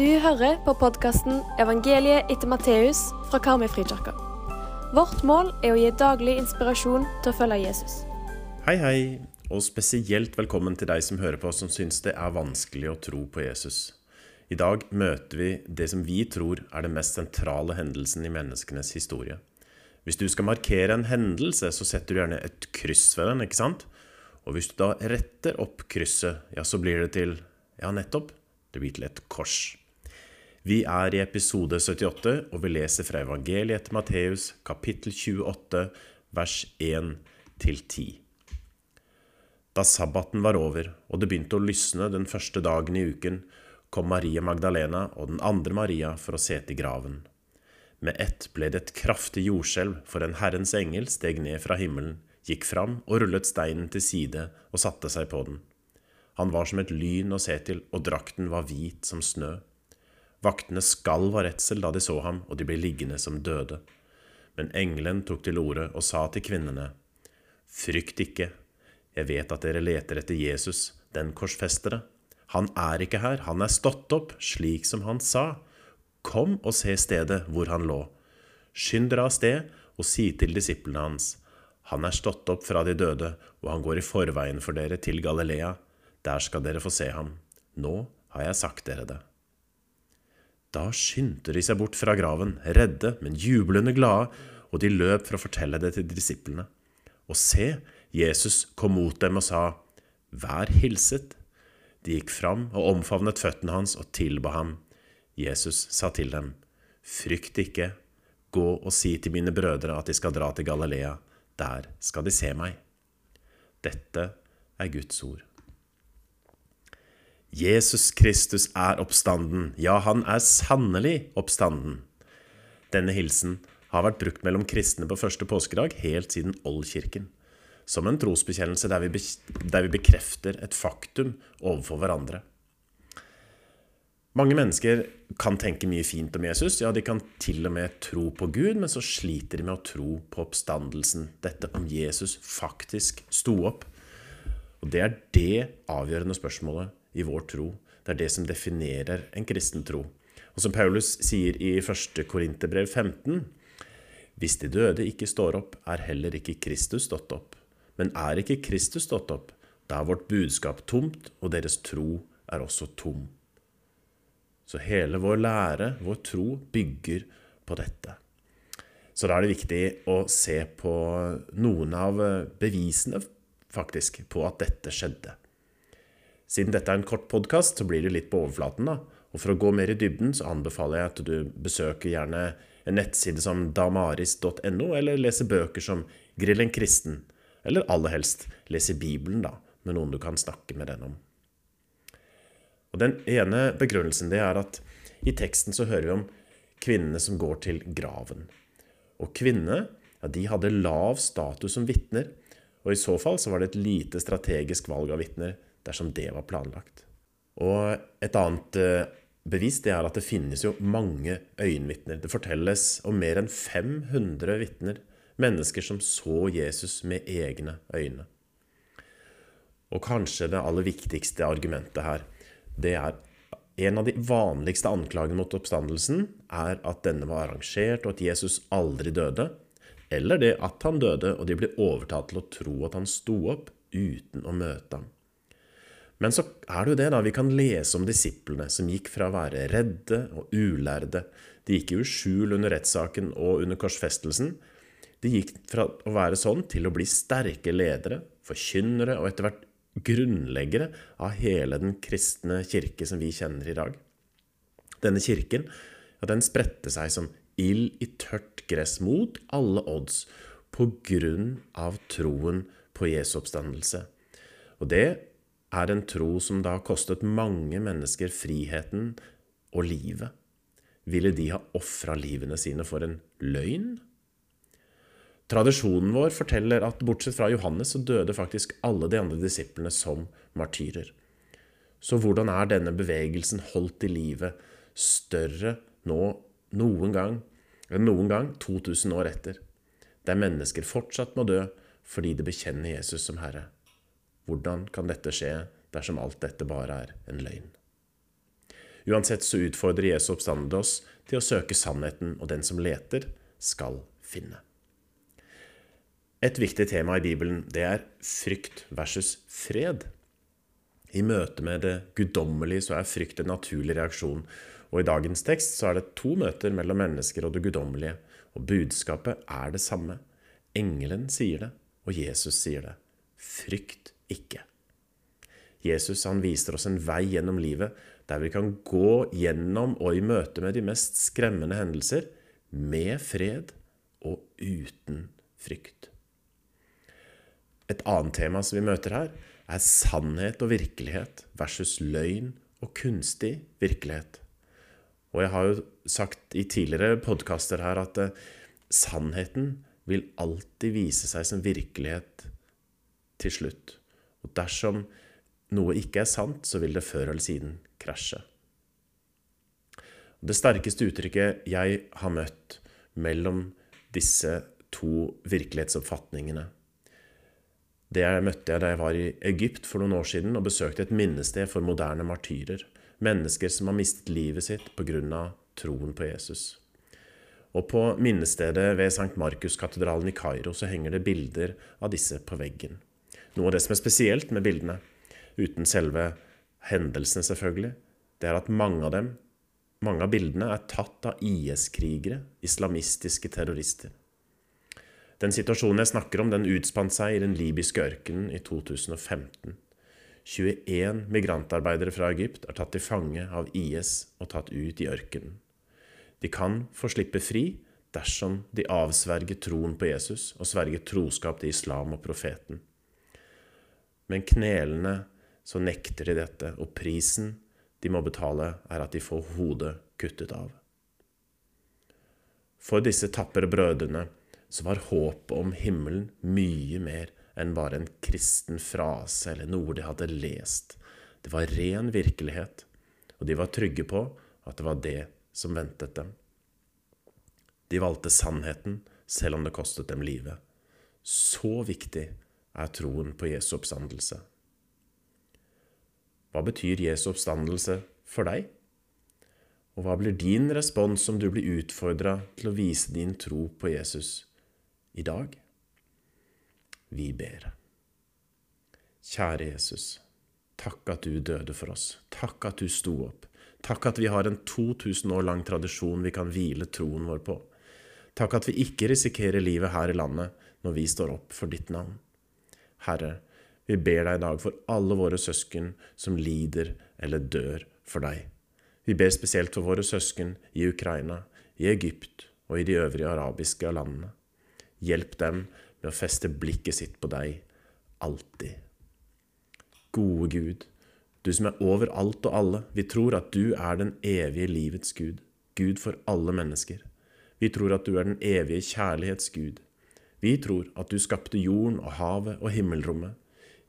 Du hører på podkasten 'Evangeliet etter Matteus' fra Karmøyfrikirka. Vårt mål er å gi daglig inspirasjon til å følge Jesus. Hei, hei, og spesielt velkommen til deg som hører på som syns det er vanskelig å tro på Jesus. I dag møter vi det som vi tror er den mest sentrale hendelsen i menneskenes historie. Hvis du skal markere en hendelse, så setter du gjerne et kryss ved den, ikke sant? Og hvis du da retter opp krysset, ja, så blir det til Ja, nettopp. Det blir til et kors. Vi er i episode 78, og vi leser fra evangeliet etter Matteus, kapittel 28, vers 1-10. Da sabbaten var over, og det begynte å lysne den første dagen i uken, kom Maria Magdalena og den andre Maria for å se til graven. Med ett ble det et kraftig jordskjelv, for en Herrens engel steg ned fra himmelen, gikk fram og rullet steinen til side og satte seg på den. Han var som et lyn å se til, og drakten var hvit som snø. Vaktene skalv av redsel da de så ham, og de ble liggende som døde. Men engelen tok til orde og sa til kvinnene, Frykt ikke, jeg vet at dere leter etter Jesus, den korsfestede. Han er ikke her, han er stått opp, slik som han sa. Kom og se stedet hvor han lå. Skynd dere av sted og si til disiplene hans. Han er stått opp fra de døde, og han går i forveien for dere til Galilea. Der skal dere få se ham. Nå har jeg sagt dere det. Da skyndte de seg bort fra graven, redde, men jublende glade, og de løp for å fortelle det til disiplene. Og se, Jesus kom mot dem og sa, Vær hilset. De gikk fram og omfavnet føttene hans og tilba ham. Jesus sa til dem, Frykt ikke, gå og si til mine brødre at de skal dra til Galilea, der skal de se meg. Dette er Guds ord. Jesus Kristus er oppstanden, ja, han er sannelig oppstanden. Denne hilsen har vært brukt mellom kristne på første påskedag helt siden oldkirken, som en trosbekjennelse der vi, der vi bekrefter et faktum overfor hverandre. Mange mennesker kan tenke mye fint om Jesus, ja, de kan til og med tro på Gud, men så sliter de med å tro på oppstandelsen, dette om Jesus faktisk sto opp. Og det er det avgjørende spørsmålet i vår tro. Det er det som definerer en kristen tro. Og som Paulus sier i 1. Korinterbrev 15.: Hvis de døde ikke står opp, er heller ikke Kristus stått opp. Men er ikke Kristus stått opp, da er vårt budskap tomt, og deres tro er også tom. Så hele vår lære, vår tro, bygger på dette. Så da er det viktig å se på noen av bevisene, faktisk, på at dette skjedde. Siden dette er en kort podkast, så blir det litt på overflaten. da. Og For å gå mer i dybden så anbefaler jeg at du besøker gjerne en nettside som damaris.no, eller leser bøker som Grill en kristen, eller aller helst leser Bibelen da, med noen du kan snakke med den om. Og Den ene begrunnelsen det er at i teksten så hører vi om kvinnene som går til graven. Og kvinnene ja, de hadde lav status som vitner, og i så fall så var det et lite strategisk valg av vitner dersom det var planlagt. Og et annet eh, bevis det er at det finnes jo mange øyenvitner. Det fortelles om mer enn 500 vitner, mennesker som så Jesus med egne øyne. Og kanskje det aller viktigste argumentet her, det er en av de vanligste anklagene mot oppstandelsen er at denne var arrangert, og at Jesus aldri døde. Eller det at han døde, og de ble overtatt til å tro at han sto opp uten å møte ham. Men så er det jo det, da. Vi kan lese om disiplene som gikk fra å være redde og ulærde. De gikk jo i skjul under rettssaken og under korsfestelsen. De gikk fra å være sånn til å bli sterke ledere, forkynnere og etter hvert grunnleggere av hele den kristne kirke som vi kjenner i dag. Denne kirken ja, den spredte seg som ild i tørt gress mot alle odds på grunn av troen på Jesu oppstandelse. Og det er en tro som da kostet mange mennesker friheten og livet. Ville de ha ofra livene sine for en løgn? Tradisjonen vår forteller at bortsett fra Johannes så døde faktisk alle de andre disiplene som martyrer. Så hvordan er denne bevegelsen holdt i live større nå noen gang enn noen gang 2000 år etter, der mennesker fortsatt må dø fordi de bekjenner Jesus som Herre? Hvordan kan dette skje dersom alt dette bare er en løgn? Uansett så utfordrer Jesu oppstandelse oss til å søke sannheten, og den som leter, skal finne. Et viktig tema i Bibelen det er frykt versus fred. I møte med det guddommelige så er frykt en naturlig reaksjon, og i dagens tekst så er det to møter mellom mennesker og det guddommelige, og budskapet er det samme. Engelen sier det, og Jesus sier det. Frykt ikke. Jesus han viser oss en vei gjennom livet der vi kan gå gjennom og i møte med de mest skremmende hendelser med fred og uten frykt. Et annet tema som vi møter her, er sannhet og virkelighet versus løgn og kunstig virkelighet. Og jeg har jo sagt i tidligere podkaster her at uh, sannheten vil alltid vise seg som virkelighet til slutt. Og dersom noe ikke er sant, så vil det før eller siden krasje. Det sterkeste uttrykket jeg har møtt mellom disse to virkelighetsoppfatningene, det møtte jeg da jeg var i Egypt for noen år siden og besøkte et minnested for moderne martyrer. Mennesker som har mistet livet sitt pga. troen på Jesus. Og på minnestedet ved St. Markus-katedralen i Kairo så henger det bilder av disse på veggen. Noe av det som er spesielt med bildene, uten selve hendelsene selvfølgelig, det er at mange av dem, mange av bildene er tatt av IS-krigere, islamistiske terrorister. Den situasjonen jeg snakker om, den utspant seg i den libyske ørkenen i 2015. 21 migrantarbeidere fra Egypt er tatt til fange av IS og tatt ut i ørkenen. De kan få slippe fri dersom de avsverger troen på Jesus og sverger troskap til islam og profeten. Men knelende så nekter de dette, og prisen de må betale, er at de får hodet kuttet av. For disse tapre brødrene så var håpet om himmelen mye mer enn bare en kristen frase eller noe de hadde lest. Det var ren virkelighet, og de var trygge på at det var det som ventet dem. De valgte sannheten, selv om det kostet dem livet. Så viktig er troen på Jesu oppstandelse. Hva betyr Jesu oppstandelse for deg? Og hva blir din respons om du blir utfordra til å vise din tro på Jesus i dag. Vi ber. Kjære Jesus. Takk at du døde for oss. Takk at du sto opp. Takk at vi har en 2000 år lang tradisjon vi kan hvile troen vår på. Takk at vi ikke risikerer livet her i landet når vi står opp for ditt navn. Herre, vi ber deg i dag for alle våre søsken som lider eller dør for deg. Vi ber spesielt for våre søsken i Ukraina, i Egypt og i de øvrige arabiske landene. Hjelp dem med å feste blikket sitt på deg, alltid. Gode Gud, du som er over alt og alle, vi tror at du er den evige livets Gud, Gud for alle mennesker. Vi tror at du er den evige kjærlighets Gud. Vi tror at du skapte jorden og havet og himmelrommet.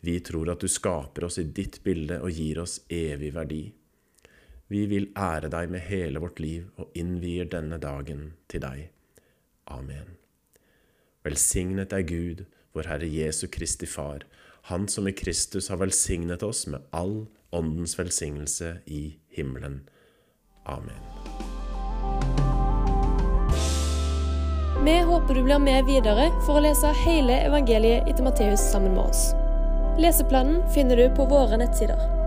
Vi tror at du skaper oss i ditt bilde og gir oss evig verdi. Vi vil ære deg med hele vårt liv og innvier denne dagen til deg. Amen. Velsignet er Gud, vår Herre Jesu Kristi Far, Han som i Kristus har velsignet oss med all åndens velsignelse i himmelen. Amen. Vi håper du blir med videre for å lese hele evangeliet etter Matteus sammen med oss. Leseplanen finner du på våre nettsider.